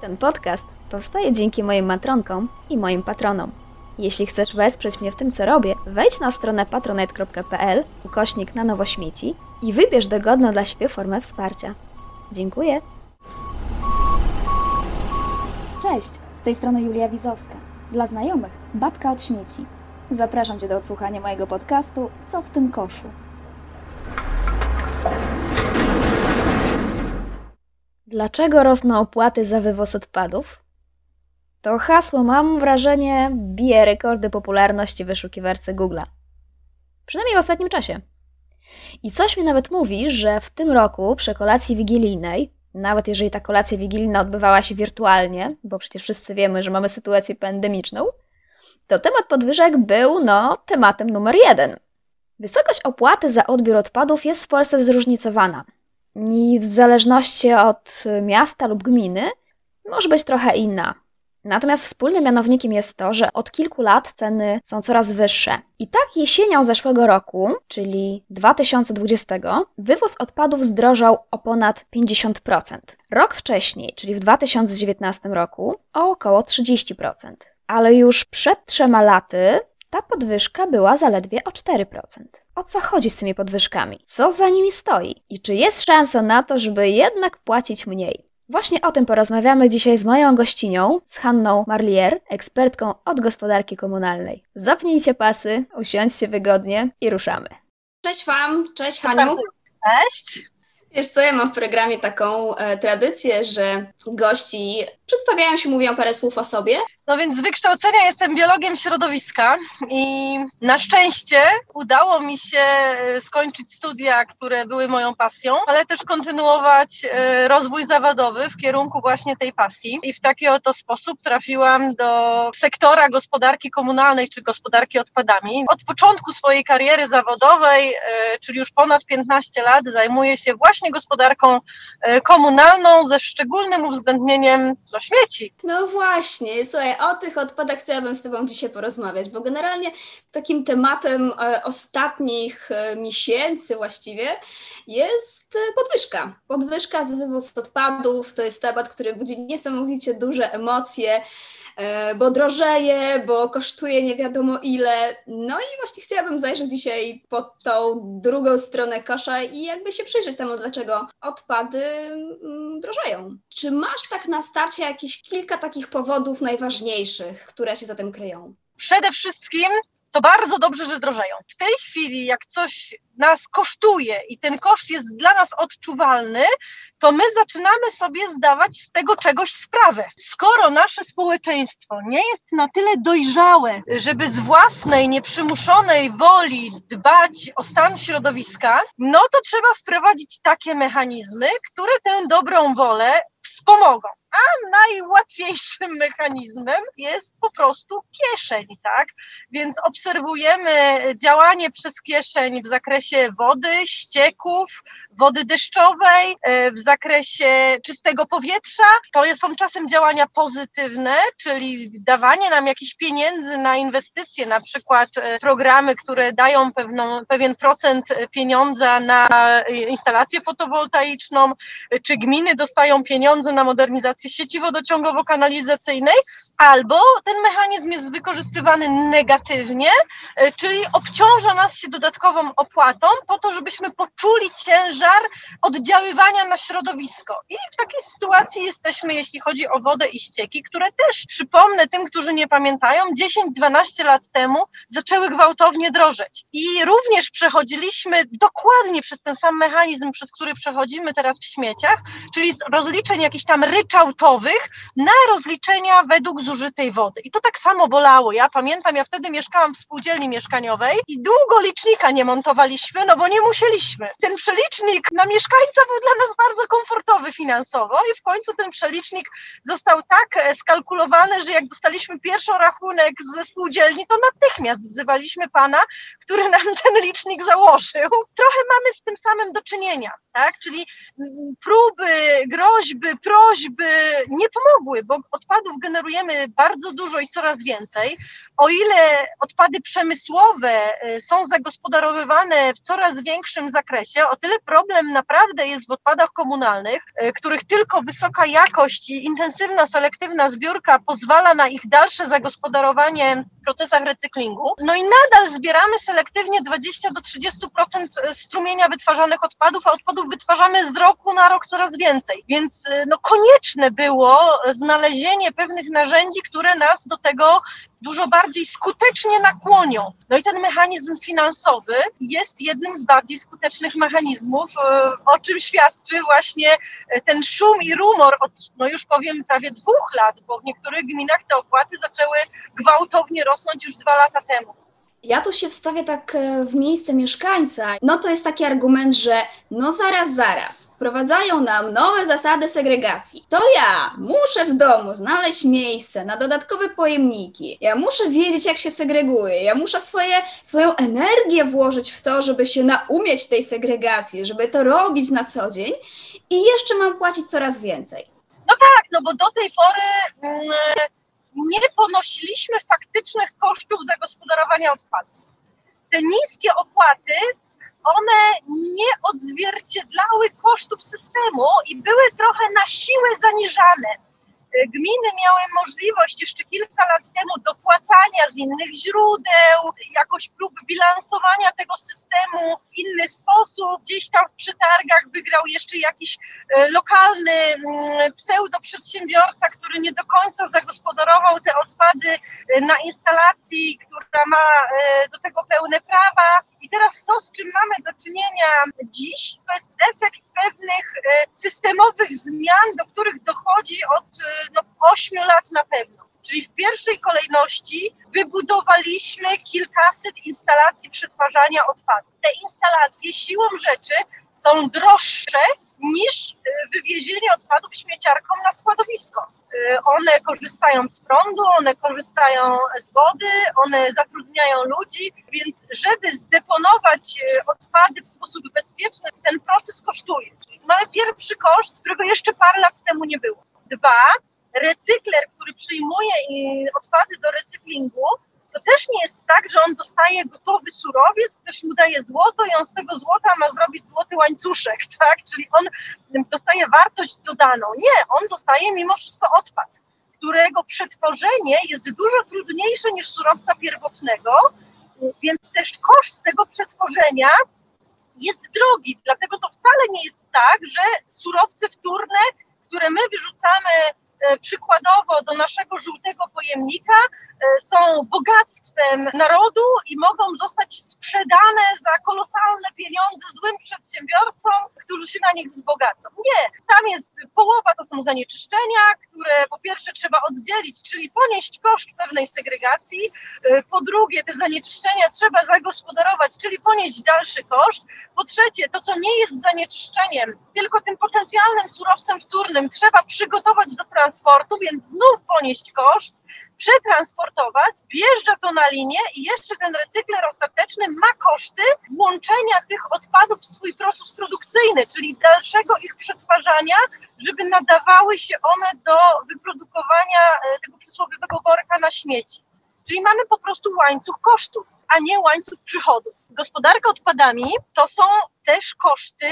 Ten podcast powstaje dzięki moim matronkom i moim patronom. Jeśli chcesz wesprzeć mnie w tym, co robię, wejdź na stronę patronite.pl ukośnik na nowo śmieci i wybierz dogodną dla siebie formę wsparcia. Dziękuję! Cześć, z tej strony Julia Wizowska. Dla znajomych, babka od śmieci. Zapraszam Cię do odsłuchania mojego podcastu Co w tym koszu? Dlaczego rosną opłaty za wywóz odpadów? To hasło, mam wrażenie, bije rekordy popularności w wyszukiwarce Google'a. Przynajmniej w ostatnim czasie. I coś mi nawet mówi, że w tym roku przy kolacji wigilijnej, nawet jeżeli ta kolacja wigilijna odbywała się wirtualnie, bo przecież wszyscy wiemy, że mamy sytuację pandemiczną, to temat podwyżek był, no, tematem numer jeden. Wysokość opłaty za odbiór odpadów jest w Polsce zróżnicowana. I w zależności od miasta lub gminy może być trochę inna. Natomiast wspólnym mianownikiem jest to, że od kilku lat ceny są coraz wyższe. I tak jesienią zeszłego roku, czyli 2020, wywóz odpadów zdrożał o ponad 50%. Rok wcześniej, czyli w 2019 roku, o około 30%. Ale już przed trzema laty ta podwyżka była zaledwie o 4%. O co chodzi z tymi podwyżkami? Co za nimi stoi? I czy jest szansa na to, żeby jednak płacić mniej? Właśnie o tym porozmawiamy dzisiaj z moją gościnią, z Hanną Marlier, ekspertką od gospodarki komunalnej. Zapnijcie pasy, usiądźcie wygodnie i ruszamy. Cześć Wam, cześć Haniu. Cześć. Wiesz co, ja mam w programie taką e, tradycję, że gości przedstawiają się, mówią parę słów o sobie, no więc z wykształcenia jestem biologiem środowiska i na szczęście udało mi się e, skończyć studia, które były moją pasją, ale też kontynuować e, rozwój zawodowy w kierunku właśnie tej pasji. I w taki oto sposób trafiłam do sektora gospodarki komunalnej czy gospodarki odpadami. Od początku swojej kariery zawodowej, e, czyli już ponad 15 lat, zajmuję się właśnie gospodarką komunalną ze szczególnym uwzględnieniem do śmieci. No właśnie, słuchaj, o tych odpadach chciałabym z Tobą dzisiaj porozmawiać, bo generalnie takim tematem e, ostatnich e, miesięcy właściwie jest e, podwyżka. Podwyżka z wywóz odpadów to jest temat, który budzi niesamowicie duże emocje, bo drożeje, bo kosztuje nie wiadomo ile. No i właśnie chciałabym zajrzeć dzisiaj pod tą drugą stronę kosza i jakby się przyjrzeć temu, dlaczego odpady mm, drożeją. Czy masz tak na starcie jakieś kilka takich powodów najważniejszych, które się za tym kryją? Przede wszystkim to bardzo dobrze, że drożeją. W tej chwili, jak coś nas kosztuje i ten koszt jest dla nas odczuwalny, to my zaczynamy sobie zdawać z tego czegoś sprawę. Skoro nasze społeczeństwo nie jest na tyle dojrzałe, żeby z własnej, nieprzymuszonej woli dbać o stan środowiska, no to trzeba wprowadzić takie mechanizmy, które tę dobrą wolę wspomogą a najłatwiejszym mechanizmem jest po prostu kieszeń, tak? Więc obserwujemy działanie przez kieszeń w zakresie wody, ścieków, wody deszczowej, e, w zakresie czystego powietrza. To są czasem działania pozytywne, czyli dawanie nam jakichś pieniędzy na inwestycje, na przykład e, programy, które dają pewną, pewien procent pieniądza na instalację fotowoltaiczną, czy gminy dostają pieniądze na modernizację sieci wodociągowo-kanalizacyjnej, albo ten mechanizm jest wykorzystywany negatywnie, e, czyli obciąża nas się dodatkową opłatą po to, żebyśmy poczuli ciężar oddziaływania na środowisko. I w takiej sytuacji jesteśmy, jeśli chodzi o wodę i ścieki, które też, przypomnę tym, którzy nie pamiętają, 10-12 lat temu zaczęły gwałtownie drożeć. I również przechodziliśmy dokładnie przez ten sam mechanizm, przez który przechodzimy teraz w śmieciach, czyli z rozliczeń jakichś tam ryczałtowych na rozliczenia według zużytej wody. I to tak samo bolało. Ja pamiętam, ja wtedy mieszkałam w spółdzielni mieszkaniowej i długo licznika nie montowaliśmy, no bo nie musieliśmy. Ten przelicznik na mieszkańca był dla nas bardzo komfortowy finansowo i w końcu ten przelicznik został tak e, skalkulowany, że jak dostaliśmy pierwszy rachunek ze spółdzielni, to natychmiast wzywaliśmy pana, który nam ten licznik założył. Trochę mamy z tym samym do czynienia, tak? Czyli próby, groźby, prośby, nie pomogły, bo odpadów generujemy bardzo dużo i coraz więcej. O ile odpady przemysłowe są zagospodarowywane w coraz większym zakresie, o tyle problem naprawdę jest w odpadach komunalnych, których tylko wysoka jakość i intensywna, selektywna zbiórka pozwala na ich dalsze zagospodarowanie w procesach recyklingu. No i nadal zbieramy selektywnie 20 do 30% strumienia wytwarzanych odpadów, a odpadów wytwarzamy z roku na rok coraz więcej. Więc no, konieczne było znalezienie pewnych narzędzi, które nas do tego dużo bardziej skutecznie nakłonią. No i ten mechanizm finansowy jest jednym z bardziej skutecznych mechanizmów, e, o czym świadczy właśnie ten szum i rumor od, no już powiem, prawie dwóch lat, bo w niektórych gminach te opłaty zaczęły gwałtownie rosnąć już dwa lata temu. Ja tu się wstawię tak e, w miejsce mieszkańca. No to jest taki argument, że no zaraz, zaraz, wprowadzają nam nowe zasady segregacji. To ja muszę w domu znaleźć miejsce na dodatkowe pojemniki. Ja muszę wiedzieć, jak się segreguje. Ja muszę swoje, swoją energię włożyć w to, żeby się naumieć tej segregacji, żeby to robić na co dzień i jeszcze mam płacić coraz więcej. No tak, no bo do tej pory. Nie ponosiliśmy faktycznych kosztów zagospodarowania odpadów. Te niskie opłaty, one nie odzwierciedlały kosztów systemu i były trochę na siłę zaniżane. Gminy miały możliwość jeszcze kilka lat temu dopłacania z innych źródeł, jakoś prób bilansowania tego systemu w inny sposób. Gdzieś tam w przetargach wygrał jeszcze jakiś e, lokalny mm, pseudo-przedsiębiorca, który nie do końca zagospodarował te odpady e, na instalacji, która ma do tego pełne prawa. I teraz to, z czym mamy do czynienia dziś, to jest efekt pewnych systemowych zmian, do których dochodzi od no, 8 lat na pewno. Czyli w pierwszej kolejności wybudowaliśmy kilkaset instalacji przetwarzania odpadów. Te instalacje siłą rzeczy są droższe niż e, wywiezienie odpadów śmieciarką na składowisko. E, one korzystają z prądu, one korzystają z wody, one zatrudniają ludzi, więc żeby zdeponować e, odpady w sposób bezpieczny, ten proces kosztuje. Czyli mamy pierwszy koszt, którego jeszcze parę lat temu nie było. Dwa, recykler, który przyjmuje odpady do recyklingu, to też nie jest tak, że on dostaje gotowy surowiec, ktoś mu daje złoto i on z tego złota ma zrobić złoty łańcuszek, tak? Czyli on dostaje wartość dodaną. Nie, on dostaje mimo wszystko odpad, którego przetworzenie jest dużo trudniejsze niż surowca pierwotnego, więc też koszt tego przetworzenia jest drogi. Dlatego to wcale nie jest tak, że surowce wtórne, które my wyrzucamy przykładowo do naszego żółtego pojemnika e, są bogactwem narodu i mogą zostać sprzedane za kolosalne pieniądze złym przedsiębiorcom, którzy się na nich wzbogacą. Nie, tam jest połowa to są zanieczyszczenia, które po pierwsze trzeba oddzielić, czyli ponieść koszt pewnej segregacji, e, po drugie te zanieczyszczenia trzeba zagospodarować, czyli ponieść dalszy koszt, po trzecie to co nie jest zanieczyszczeniem, tylko tym potencjalnym surowcem wtórnym trzeba przygotować do transportu, transportu, więc znów ponieść koszt, przetransportować, wjeżdża to na linię i jeszcze ten recykler ostateczny ma koszty włączenia tych odpadów w swój proces produkcyjny, czyli dalszego ich przetwarzania, żeby nadawały się one do wyprodukowania e, tego przysłowiowego worka na śmieci. Czyli mamy po prostu łańcuch kosztów, a nie łańcuch przychodów. Gospodarka odpadami to są też koszty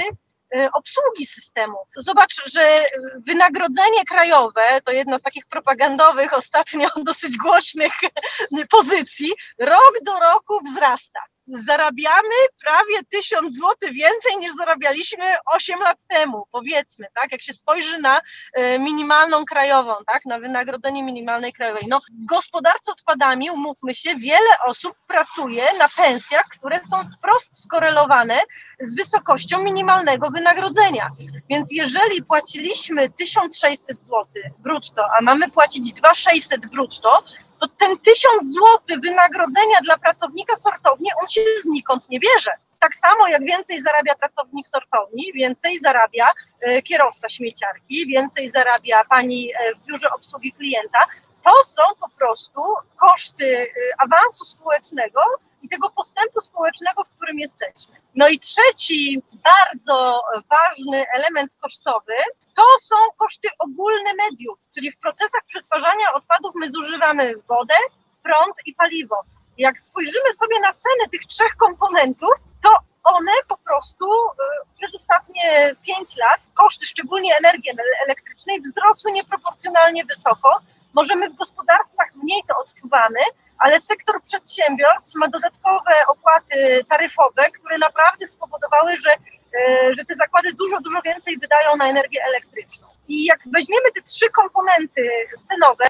obsługi systemu. Zobacz, że wynagrodzenie krajowe to jedna z takich propagandowych, ostatnio dosyć głośnych pozycji, rok do roku wzrasta zarabiamy prawie tysiąc złotych więcej niż zarabialiśmy 8 lat temu, powiedzmy, tak? Jak się spojrzy na e, minimalną krajową, tak? Na wynagrodzenie minimalnej krajowej. No, w gospodarce odpadami, umówmy się, wiele osób pracuje na pensjach, które są wprost skorelowane z wysokością minimalnego wynagrodzenia. Więc jeżeli płaciliśmy 1600 zł brutto, a mamy płacić 2600 brutto, to ten tysiąc złotych wynagrodzenia dla pracownika sortowni, on się znikąd nie bierze. Tak samo jak więcej zarabia pracownik sortowni, więcej zarabia e, kierowca śmieciarki, więcej zarabia pani e, w biurze obsługi klienta, To są po prostu koszty y, awansu społecznego i tego postępu społecznego, w którym jesteśmy. No i trzeci bardzo ważny element kosztowy to są koszty ogólne mediów, czyli w procesach przetwarzania odpadów my zużywamy wodę, prąd i paliwo. Jak spojrzymy sobie na cenę tych trzech komponentów, to one po prostu y, przez ostatnie pięć lat, koszty szczególnie energii elektrycznej wzrosły nieproporcjonalnie wysoko. Możemy w gospodarstwach mniej to odczuwamy, ale sektor przedsiębiorstw ma dodatkowe opłaty taryfowe, które naprawdę spowodowały, że, e, że te zakłady dużo, dużo więcej wydają na energię elektryczną. I jak weźmiemy te trzy komponenty cenowe,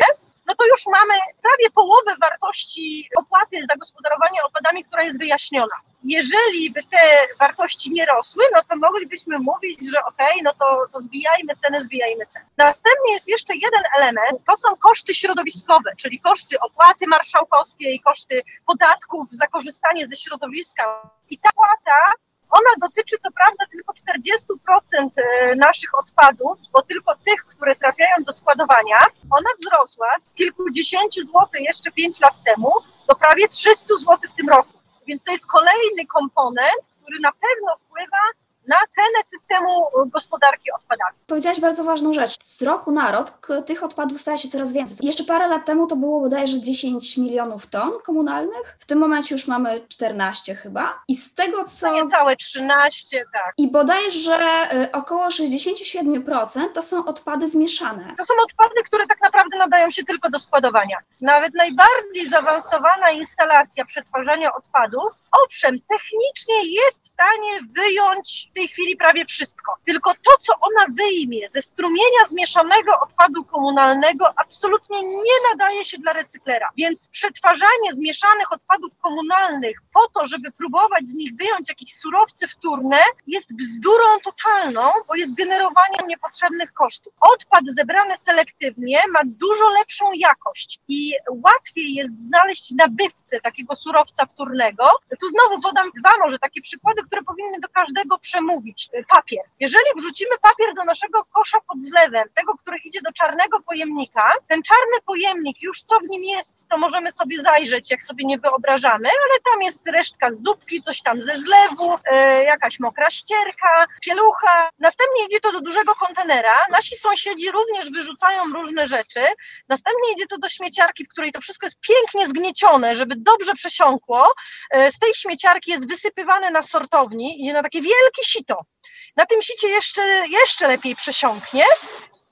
no to już mamy prawie połowę wartości opłaty za gospodarowanie odpadami, która jest wyjaśniona. Jeżeli by te wartości nie rosły, no to moglibyśmy mówić, że okej, okay, no to, to zbijajmy cenę, zbijajmy cenę. Następnie jest jeszcze jeden element, to są koszty środowiskowe, czyli koszty opłaty marszałkowskiej, koszty podatków za korzystanie ze środowiska. I ta opłata ona dotyczy co prawda tylko 40% e, naszych odpadów, bo tylko tych, które trafiają do składowania. Ona wzrosła z kilkudziesięciu złotych jeszcze 5 lat temu do prawie 300 złotych w tym roku. Więc to jest kolejny komponent, który na pewno wpływa na cenę systemu gospodarki odpadami. Powiedziałaś bardzo ważną rzecz. Z roku na rok tych odpadów staje się coraz więcej. Jeszcze parę lat temu to było bodajże 10 milionów ton komunalnych. W tym momencie już mamy 14 chyba. I z tego co... Niecałe 13, tak. I bodajże y, około 67% to są odpady zmieszane. To są odpady, które tak naprawdę nadają się tylko do składowania. Nawet najbardziej zaawansowana instalacja przetwarzania odpadów owszem, technicznie jest w stanie wyjąć tej chwili prawie wszystko. Tylko to, co ona wyjmie ze strumienia zmieszanego odpadu komunalnego, absolutnie nie nadaje się dla recyklera. Więc przetwarzanie zmieszanych odpadów komunalnych po to, żeby próbować z nich wyjąć jakieś surowce wtórne, jest bzdurą totalną, bo jest generowaniem niepotrzebnych kosztów. Odpad zebrany selektywnie ma dużo lepszą jakość i łatwiej jest znaleźć nabywcę takiego surowca wtórnego, tu znowu podam dwa może takie przykłady, które powinny do każdego przemówić. E, papier. Jeżeli wrzucimy papier do naszego kosza pod zlewem, tego, który idzie do czarnego pojemnika, ten czarny pojemnik, już co w nim jest, to możemy sobie zajrzeć, jak sobie nie wyobrażamy, ale tam jest resztka zupki, coś tam ze zlewu, e, jakaś mokra ścierka, pielucha. Następnie idzie to do dużego kontenera. Nasi sąsiedzi również wyrzucają różne rzeczy. Następnie idzie to do śmieciarki, w której to wszystko jest pięknie zgniecione, żeby dobrze przesiąkło. E, z tej śmieciarki jest wysypywane na sortowni, idzie na takie wielkie sito. Na tym sicie jeszcze, jeszcze lepiej przesiąknie.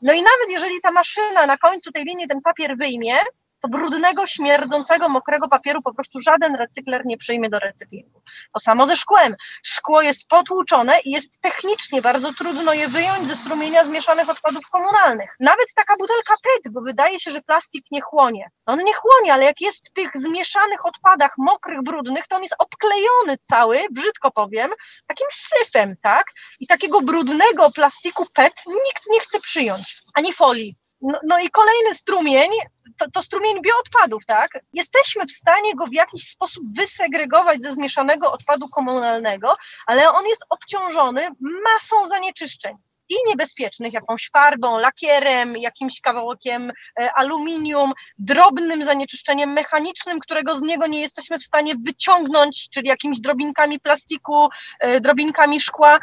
No i nawet jeżeli ta maszyna na końcu tej linii ten papier wyjmie, to brudnego, śmierdzącego, mokrego papieru po prostu żaden recykler nie przyjmie do recyklingu. To samo ze szkłem. Szkło jest potłuczone i jest technicznie bardzo trudno je wyjąć ze strumienia zmieszanych odpadów komunalnych. Nawet taka butelka PET, bo wydaje się, że plastik nie chłonie. On nie chłonie, ale jak jest w tych zmieszanych odpadach mokrych, brudnych, to on jest obklejony cały, brzydko powiem, takim syfem, tak? I takiego brudnego plastiku PET nikt nie chce przyjąć, ani folii. No, no, i kolejny strumień, to, to strumień bioodpadów, tak? Jesteśmy w stanie go w jakiś sposób wysegregować ze zmieszanego odpadu komunalnego, ale on jest obciążony masą zanieczyszczeń i niebezpiecznych, jakąś farbą, lakierem, jakimś kawałkiem e, aluminium, drobnym zanieczyszczeniem mechanicznym, którego z niego nie jesteśmy w stanie wyciągnąć, czyli jakimiś drobinkami plastiku, e, drobinkami szkła.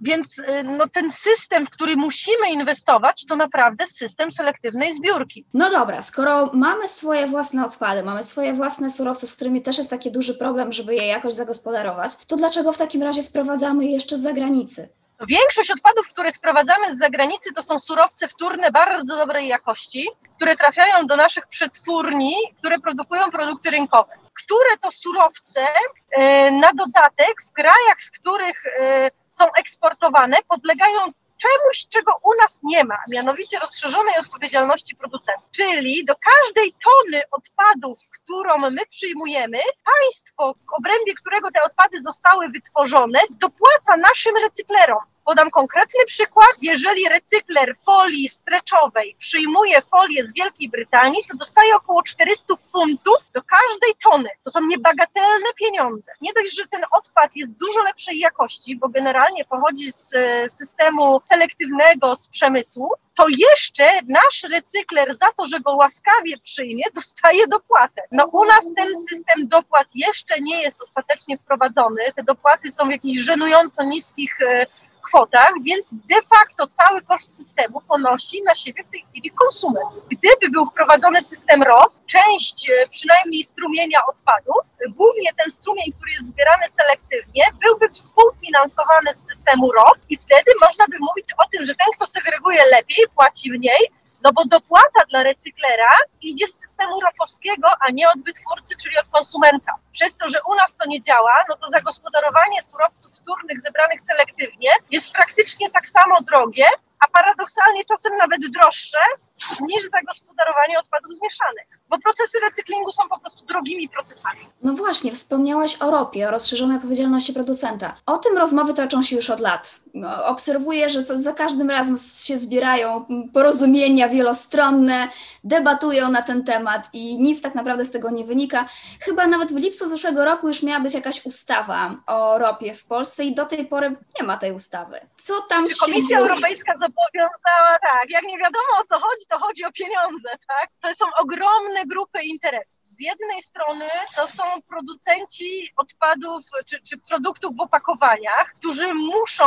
Więc e, no, ten system, w który musimy inwestować, to naprawdę system selektywnej zbiórki. No dobra, skoro mamy swoje własne odpady, mamy swoje własne surowce, z którymi też jest taki duży problem, żeby je jakoś zagospodarować, to dlaczego w takim razie sprowadzamy je jeszcze z zagranicy? Większość odpadów, które sprowadzamy z zagranicy, to są surowce wtórne bardzo dobrej jakości, które trafiają do naszych przetwórni, które produkują produkty rynkowe. Które to surowce e, na dodatek w krajach, z których e, są eksportowane, podlegają czemuś, czego u nas nie ma, mianowicie rozszerzonej odpowiedzialności producentów. Czyli do każdej tony odpadów, którą my przyjmujemy, państwo, w obrębie którego te odpady zostały wytworzone, dopłaca naszym recyklerom. Podam konkretny przykład. Jeżeli recykler folii streczowej przyjmuje folię z Wielkiej Brytanii, to dostaje około 400 funtów do każdej tony. To są niebagatelne pieniądze. Nie dość, że ten odpad jest dużo lepszej jakości, bo generalnie pochodzi z e, systemu selektywnego z przemysłu, to jeszcze nasz recykler za to, że go łaskawie przyjmie, dostaje dopłatę. No u nas ten system dopłat jeszcze nie jest ostatecznie wprowadzony. Te dopłaty są w jakichś żenująco niskich e, kwotach, więc de facto cały koszt systemu ponosi na siebie w tej chwili konsument. Gdyby był wprowadzony system ROP, część e, przynajmniej strumienia odpadów, głównie ten strumień, który jest zbierany selektywnie, byłby współfinansowany z systemu ROP i wtedy można by mówić o tym, że ten, kto segreguje lepiej, płaci mniej, no bo dopłata dla recyklera idzie z systemu ropowskiego, a nie od wytwórcy, czyli od konsumenta. Przez to, że u nas to nie działa, no to zagospodarowanie surowców wtórnych zebranych selektywnie jest praktycznie tak samo drogie, a paradoksalnie czasem nawet droższe niż zagospodarowanie odpadów zmieszanych, bo procesy recyklingu są po prostu drogimi procesami. No właśnie, wspomniałaś o ropie, o rozszerzonej odpowiedzialności producenta. O tym rozmowy toczą się już od lat. No, obserwuję, że co, za każdym razem się zbierają porozumienia wielostronne, debatują na ten temat i nic tak naprawdę z tego nie wynika. Chyba nawet w lipcu zeszłego roku już miała być jakaś ustawa o ropie w Polsce i do tej pory nie ma tej ustawy. Co tam Czy się Komisja dzieje? Europejska zobowiązała, tak, jak nie wiadomo o co chodzi, to chodzi o pieniądze, tak? To są ogromne grupy interesów. Z jednej strony to są producenci odpadów czy, czy produktów w opakowaniach, którzy muszą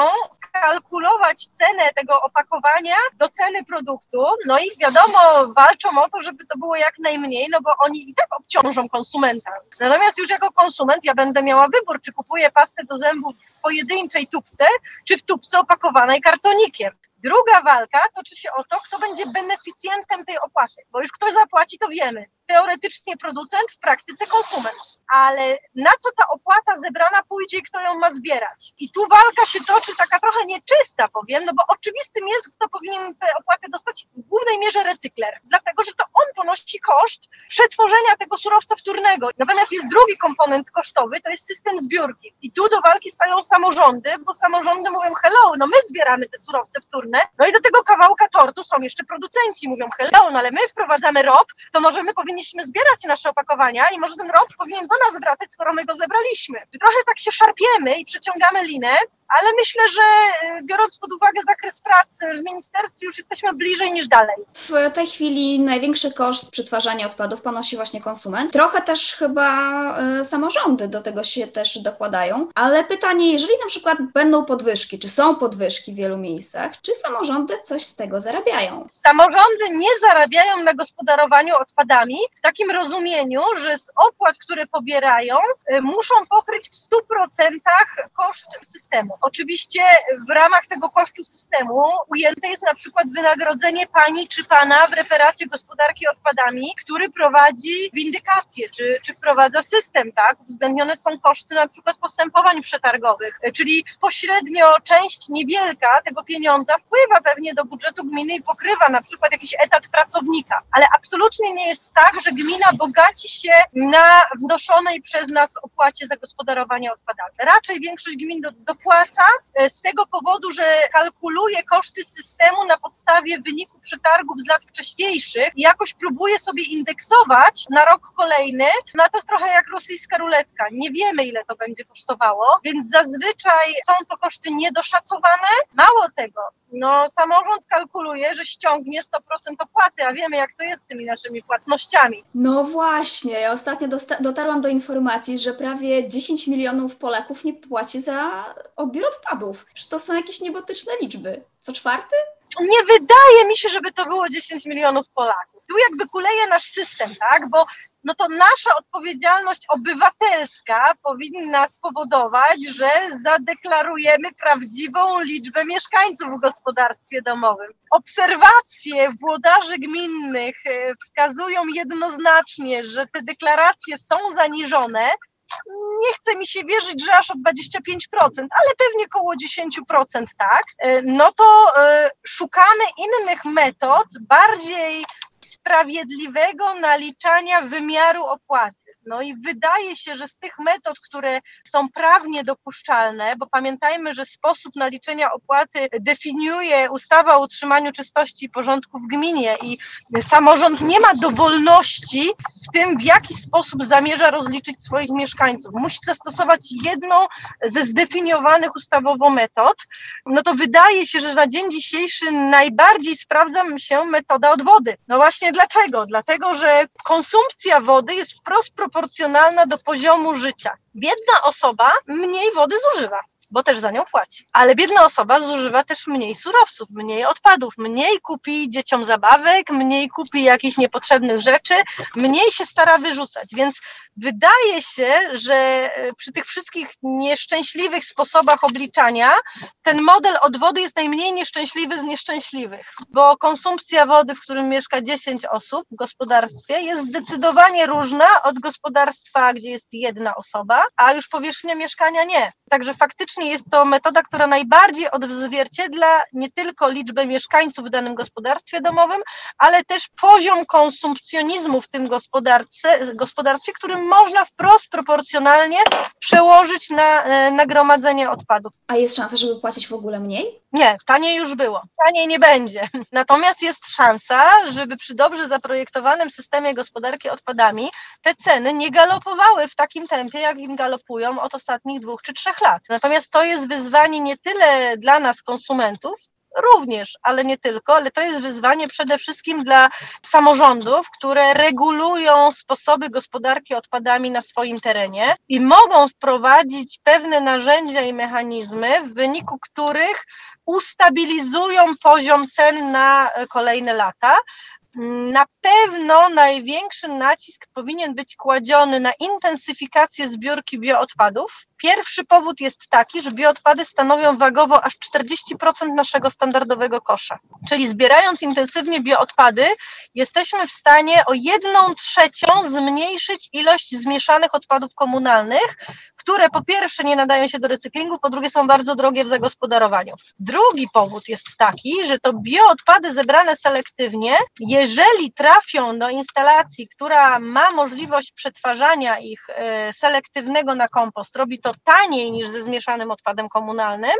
kalkulować cenę tego opakowania do ceny produktu, no i wiadomo, walczą o to, żeby to było jak najmniej, no bo oni i tak obciążą konsumenta. Natomiast już jako konsument ja będę miała wybór, czy kupuję pastę do zębów w pojedynczej tubce, czy w tubce opakowanej kartonikiem. Druga walka toczy się o to, kto będzie beneficjentem tej opłaty, bo już kto zapłaci, to wiemy. Teoretycznie producent, w praktyce konsument. Ale na co ta opłata zebrana pójdzie i kto ją ma zbierać? I tu walka się toczy taka trochę nieczysta, powiem, no bo oczywistym jest, kto powinien tę opłatę dostać w głównej mierze recykler, dlatego że to on ponosi koszt przetworzenia tego surowca wtórnego. Natomiast jest drugi komponent kosztowy, to jest system zbiórki. I tu do walki stają samorządy, bo samorządy mówią hello, no my zbieramy te surowce wtórne, no i do tego kawałka tortu są jeszcze producenci, mówią hello, no ale my wprowadzamy ROP, to może my powinniśmy zbierać nasze opakowania i może ten ROP powinien do nas wracać, skoro my go zebraliśmy. Trochę tak się szarpiemy i przeciągamy linę, ale myślę, że y, biorąc pod uwagę zakres pracy w ministerstwie, już jesteśmy bliżej niż dalej. W tej chwili największy koszt przetwarzania odpadów ponosi właśnie konsument. Trochę też chyba y, samorządy do tego się też dokładają. Ale pytanie, jeżeli na przykład będą podwyżki, czy są podwyżki w wielu miejscach, czy samorządy coś z tego zarabiają? Samorządy nie zarabiają na gospodarowaniu odpadami w takim rozumieniu, że z opłat, które pobierają, y, muszą pokryć w 100% koszt systemu. Oczywiście w ramach tego kosztu systemu ujęte jest na przykład wynagrodzenie pani czy pana w referacie gospodarki odpadami, który prowadzi windykację, czy, czy wprowadza system, tak? Uwzględnione są koszty na przykład postępowań przetargowych, czyli pośrednio część niewielka tego pieniądza wpływa pewnie do budżetu gminy i pokrywa na przykład jakiś etat pracownika, ale absolutnie nie jest tak, że gmina bogaci się na wnoszonej przez nas opłacie za gospodarowanie odpadami. Raczej większość gmin do, dopłaca e, z tego powodu, że kalkuluje koszty systemu na podstawie wyniku przetargów z lat wcześniejszych i jakoś próbuje sobie indeksować na rok kolejny. No to jest trochę jak rosyjska ruletka. Nie wiemy, ile to będzie kosztowało, więc zazwyczaj są to koszty niedoszacowane. Mało tego, no samorząd kalkuluje, że ściągnie 100% opłaty, a wiemy, jak to jest z tymi naszymi płatnościami. No właśnie, ja ostatnio dotarłam do informacji, że prawie 10 milionów Polaków nie płaci za odbiór odpadów. Że to są jakieś niebotyczne liczby. Co czwarty? Nie wydaje mi się, żeby to było 10 milionów Polaków. Tu jakby kuleje nasz system, tak? Bo no to nasza odpowiedzialność obywatelska powinna spowodować, że zadeklarujemy prawdziwą liczbę mieszkańców w gospodarstwie domowym. Obserwacje włodarzy gminnych e, wskazują jednoznacznie, że te deklaracje są zaniżone, nie chce mi się wierzyć, że aż o 25%, ale pewnie około 10% tak, e, no to e, szukamy innych metod, bardziej sprawiedliwego naliczania wymiaru opłaty. No i wydaje się, że z tych metod, które są prawnie dopuszczalne, bo pamiętajmy, że sposób naliczenia opłaty definiuje ustawa o utrzymaniu czystości i porządku w gminie i samorząd nie ma dowolności w tym, w jaki sposób zamierza rozliczyć swoich mieszkańców. Musi zastosować jedną ze zdefiniowanych ustawowo metod. No to wydaje się, że na dzień dzisiejszy najbardziej sprawdza się metoda odwody. No właśnie dlaczego? Dlatego, że konsumpcja wody jest wprost proporcjonalna do poziomu życia. Biedna osoba mniej wody zużywa bo też za nią płaci. Ale biedna osoba zużywa też mniej surowców, mniej odpadów, mniej kupi dzieciom zabawek, mniej kupi jakichś niepotrzebnych rzeczy, mniej się stara wyrzucać. Więc wydaje się, że e, przy tych wszystkich nieszczęśliwych sposobach obliczania ten model odwody jest najmniej nieszczęśliwy z nieszczęśliwych, bo konsumpcja wody, w którym mieszka 10 osób w gospodarstwie, jest zdecydowanie różna od gospodarstwa, gdzie jest jedna osoba, a już powierzchnia mieszkania nie. Także faktycznie jest to metoda, która najbardziej odzwierciedla nie tylko liczbę mieszkańców w danym gospodarstwie domowym, ale też poziom konsumpcjonizmu w tym gospodarstwie, który można wprost proporcjonalnie przełożyć na e, nagromadzenie odpadów. A jest szansa, żeby płacić w ogóle mniej? Nie, taniej już było. Taniej nie będzie. Natomiast jest szansa, żeby przy dobrze zaprojektowanym systemie gospodarki odpadami te ceny nie galopowały w takim tempie, jak im galopują od ostatnich dwóch czy trzech lat. Natomiast to jest wyzwanie nie tyle dla nas, konsumentów, również, ale nie tylko, ale to jest wyzwanie przede wszystkim dla samorządów, które regulują sposoby gospodarki odpadami na swoim terenie i mogą wprowadzić pewne narzędzia i mechanizmy, w wyniku których ustabilizują poziom cen na kolejne lata, na pewno największy nacisk powinien być kładziony na intensyfikację zbiórki bioodpadów. Pierwszy powód jest taki, że bioodpady stanowią wagowo aż 40% naszego standardowego kosza. Czyli zbierając intensywnie bioodpady, jesteśmy w stanie o jedną trzecią zmniejszyć ilość zmieszanych odpadów komunalnych, które po pierwsze nie nadają się do recyklingu, po drugie są bardzo drogie w zagospodarowaniu. Drugi powód jest taki, że to bioodpady zebrane selektywnie, jeżeli trafią do instalacji, która ma możliwość przetwarzania ich e, selektywnego na kompost, robi to taniej niż ze zmieszanym odpadem komunalnym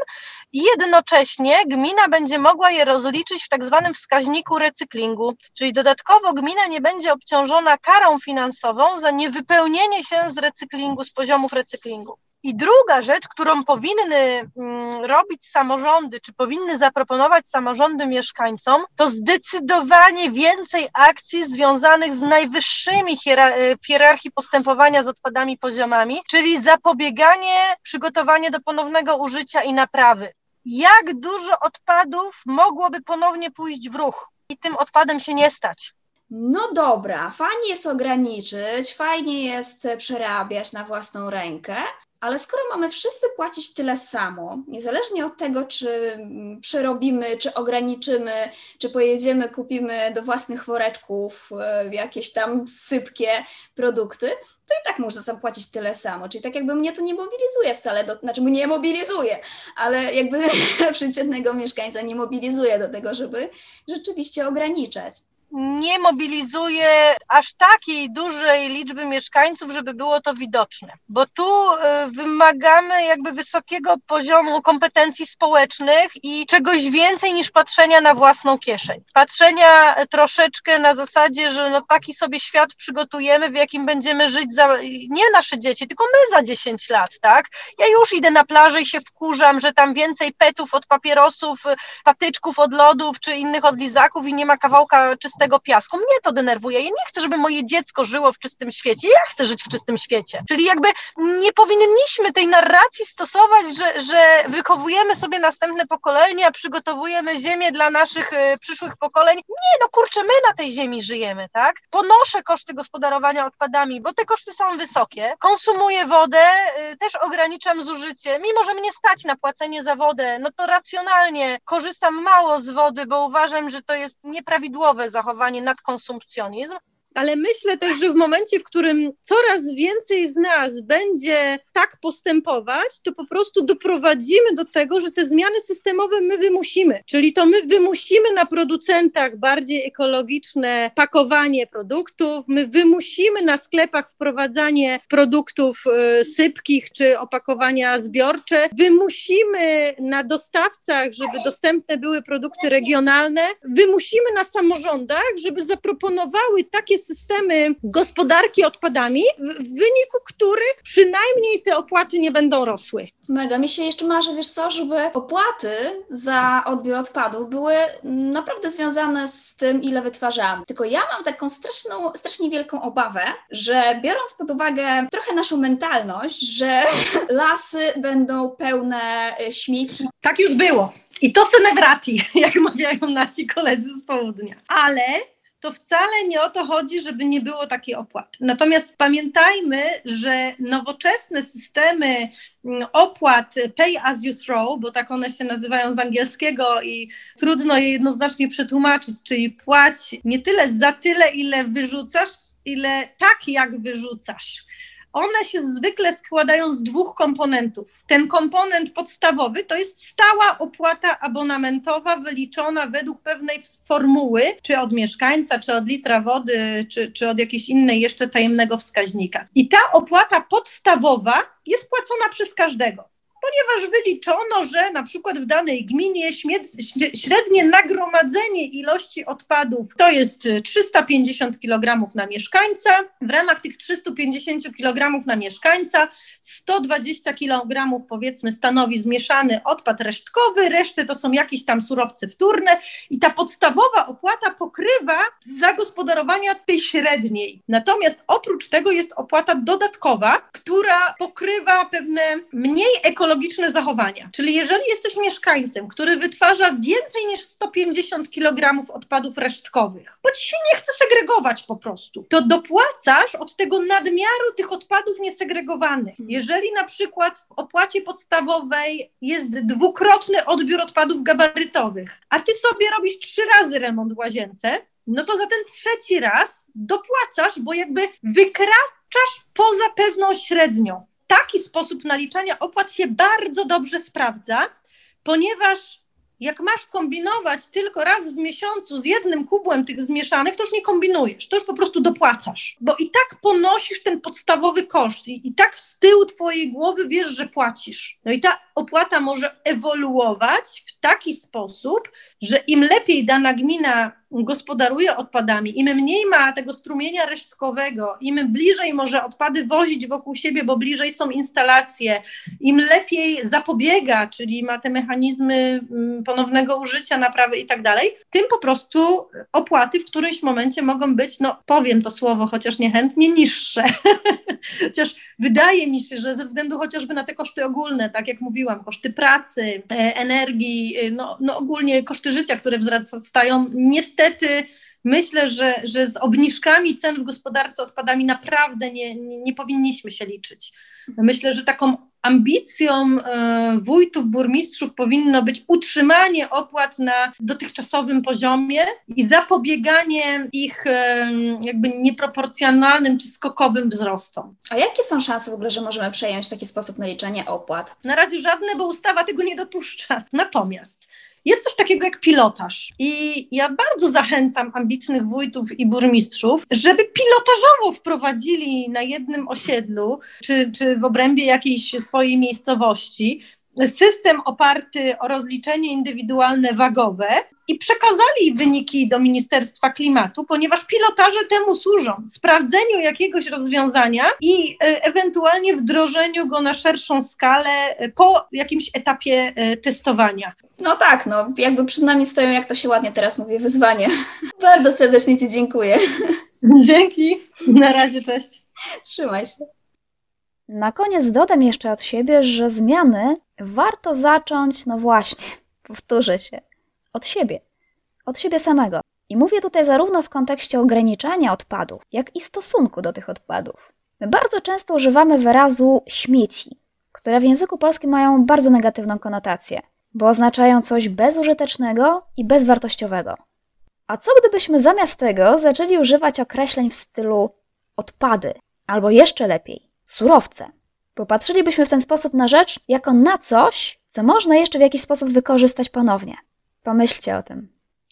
i jednocześnie gmina będzie mogła je rozliczyć w tak zwanym wskaźniku recyklingu, czyli dodatkowo gmina nie będzie obciążona karą finansową za niewypełnienie się z recyklingu, z poziomów recyklingu. I druga rzecz, którą powinny mm, robić samorządy, czy powinny zaproponować samorządy mieszkańcom, to zdecydowanie więcej akcji związanych z najwyższymi e, w hierarchii postępowania z odpadami poziomami, czyli zapobieganie, przygotowanie do ponownego użycia i naprawy. Jak dużo odpadów mogłoby ponownie pójść w ruch i tym odpadem się nie stać? No dobra, fajnie jest ograniczyć, fajnie jest przerabiać na własną rękę, ale skoro mamy wszyscy płacić tyle samo, niezależnie od tego, czy przerobimy, czy ograniczymy, czy pojedziemy, kupimy do własnych woreczków e, jakieś tam sypkie produkty, to i tak można zapłacić tyle samo. Czyli tak jakby mnie to nie mobilizuje wcale, do, znaczy mnie mobilizuje, ale jakby przeciętnego mieszkańca nie mobilizuje do tego, żeby rzeczywiście ograniczać nie mobilizuje aż takiej dużej liczby mieszkańców, żeby było to widoczne, bo tu y, wymagamy jakby wysokiego poziomu kompetencji społecznych i czegoś więcej niż patrzenia na własną kieszeń. Patrzenia troszeczkę na zasadzie, że no taki sobie świat przygotujemy, w jakim będziemy żyć za, nie nasze dzieci, tylko my za 10 lat, tak? Ja już idę na plażę i się wkurzam, że tam więcej petów od papierosów, patyczków od lodów czy innych od lizaków i nie ma kawałka czystego tego piasku. Mnie to denerwuje. Ja nie chcę, żeby moje dziecko żyło w czystym świecie. Ja chcę żyć w czystym świecie. Czyli jakby nie powinniśmy tej narracji stosować, że, że wychowujemy sobie następne pokolenia, przygotowujemy ziemię dla naszych y, przyszłych pokoleń. Nie, no kurczę, my na tej ziemi żyjemy, tak? Ponoszę koszty gospodarowania odpadami, bo te koszty są wysokie. Konsumuję wodę, y, też ograniczam zużycie. Mimo, że mnie stać na płacenie za wodę, no to racjonalnie korzystam mało z wody, bo uważam, że to jest nieprawidłowe zachowanie zachowanie nadkonsumpcjonizm. Ale myślę też, że w momencie, w którym coraz więcej z nas będzie tak postępować, to po prostu doprowadzimy do tego, że te zmiany systemowe my wymusimy. Czyli to my wymusimy na producentach bardziej ekologiczne pakowanie produktów, my wymusimy na sklepach wprowadzanie produktów y, sypkich czy opakowania zbiorcze, wymusimy na dostawcach, żeby dostępne były produkty regionalne, wymusimy na samorządach, żeby zaproponowały takie systemy gospodarki odpadami, w wyniku których przynajmniej te opłaty nie będą rosły. Mega. Mi się jeszcze marzy, wiesz co, żeby opłaty za odbiór odpadów były naprawdę związane z tym, ile wytwarzamy. Tylko ja mam taką straszną, strasznie wielką obawę, że biorąc pod uwagę trochę naszą mentalność, że lasy będą pełne śmieci. Tak już było. I to senevrati, jak mawiają nasi koledzy z południa. Ale to wcale nie o to chodzi, żeby nie było takiej opłaty. Natomiast pamiętajmy, że nowoczesne systemy mm, opłat pay as you throw, bo tak one się nazywają z angielskiego i trudno je jednoznacznie przetłumaczyć, czyli płać nie tyle za tyle, ile wyrzucasz, ile tak, jak wyrzucasz one się zwykle składają z dwóch komponentów. Ten komponent podstawowy to jest stała opłata abonamentowa wyliczona według pewnej formuły, czy od mieszkańca, czy od litra wody, czy, czy od jakiejś innej jeszcze tajemnego wskaźnika. I ta opłata podstawowa jest płacona przez każdego ponieważ wyliczono, że na przykład w danej gminie średnie nagromadzenie ilości odpadów to jest 350 kg na mieszkańca. W ramach tych 350 kg na mieszkańca 120 kg powiedzmy stanowi zmieszany odpad resztkowy, resztę to są jakieś tam surowce wtórne i ta podstawowa opłata pokrywa zagospodarowania tej średniej. Natomiast oprócz tego jest opłata dodatkowa, która pokrywa pewne mniej ekologiczne ekologiczne zachowania. Czyli jeżeli jesteś mieszkańcem, który wytwarza więcej niż 150 kg odpadów resztkowych, bo ci się nie chce segregować po prostu, to dopłacasz od tego nadmiaru tych odpadów niesegregowanych. Mhm. Jeżeli na przykład w opłacie podstawowej jest dwukrotny odbiór odpadów gabarytowych, a ty sobie robisz trzy razy remont w łazience, no to za ten trzeci raz dopłacasz, bo jakby wykraczasz poza pewną średnią taki sposób naliczania opłat się bardzo dobrze sprawdza, ponieważ jak masz kombinować tylko raz w miesiącu z jednym kubłem tych zmieszanych, to już nie kombinujesz, to już po prostu dopłacasz, bo i tak ponosisz ten podstawowy koszt i, i tak z tyłu twojej głowy wiesz, że płacisz. No i ta opłata może ewoluować w taki sposób, że im lepiej dana gmina gospodaruje odpadami, im mniej ma tego strumienia resztkowego, im bliżej może odpady wozić wokół siebie, bo bliżej są instalacje, im lepiej zapobiega, czyli ma te mechanizmy mm, ponownego użycia, naprawy i tak dalej, tym po prostu opłaty w którymś momencie mogą być, no powiem to słowo, chociaż niechętnie, niższe. chociaż wydaje mi się, że ze względu chociażby na te koszty ogólne, tak jak mówiłam, koszty pracy, e, energii, e, no, no ogólnie koszty życia, które wzrastają, niestety myślę, że, że z obniżkami cen w gospodarce odpadami naprawdę nie, nie, nie powinniśmy się liczyć. Myślę, że taką ambicją e, wójtów, burmistrzów powinno być utrzymanie opłat na dotychczasowym poziomie i zapobieganie ich e, jakby nieproporcjonalnym czy skokowym wzrostom. A jakie są szanse w ogóle, że możemy przejąć taki sposób naliczania opłat? Na razie żadne, bo ustawa tego nie dopuszcza. Natomiast jest coś takiego jak pilotaż. I ja bardzo zachęcam ambitnych wójtów i burmistrzów, żeby pilotażowo wprowadzili na jednym osiedlu, czy, czy w obrębie jakiejś swojej miejscowości, system oparty o rozliczenie indywidualne wagowe i przekazali wyniki do Ministerstwa Klimatu, ponieważ pilotaże temu służą sprawdzeniu jakiegoś rozwiązania i e, ewentualnie wdrożeniu go na szerszą skalę e, po jakimś etapie e, testowania. No tak, no jakby przed nami stoją, jak to się ładnie teraz mówi, wyzwanie. Bardzo serdecznie Ci dziękuję. Dzięki. Na razie, cześć. Trzymaj się. Na koniec dodam jeszcze od siebie, że zmiany warto zacząć, no właśnie, powtórzę się, od siebie, od siebie samego. I mówię tutaj zarówno w kontekście ograniczania odpadów, jak i stosunku do tych odpadów. My bardzo często używamy wyrazu śmieci, które w języku polskim mają bardzo negatywną konotację, bo oznaczają coś bezużytecznego i bezwartościowego. A co gdybyśmy zamiast tego zaczęli używać określeń w stylu odpady, albo jeszcze lepiej, surowce? Popatrzylibyśmy w ten sposób na rzecz jako na coś, co można jeszcze w jakiś sposób wykorzystać ponownie. Pomyślcie o tym.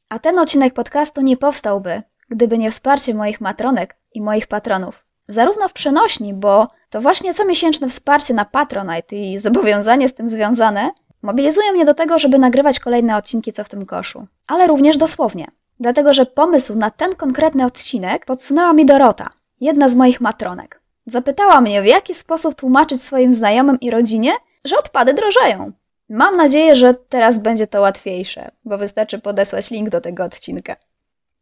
A ten odcinek podcastu nie powstałby, gdyby nie wsparcie moich matronek i moich patronów. Zarówno w przenośni, bo to właśnie comiesięczne wsparcie na Patronite i zobowiązanie z tym związane mobilizują mnie do tego, żeby nagrywać kolejne odcinki Co w tym koszu. Ale również dosłownie. Dlatego, że pomysł na ten konkretny odcinek podsunęła mi Dorota, jedna z moich matronek. Zapytała mnie, w jaki sposób tłumaczyć swoim znajomym i rodzinie, że odpady drożeją. Mam nadzieję, że teraz będzie to łatwiejsze, bo wystarczy podesłać link do tego odcinka.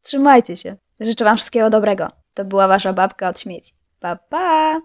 Trzymajcie się. Życzę Wam wszystkiego dobrego. To była Wasza babka od śmieci. Pa, pa!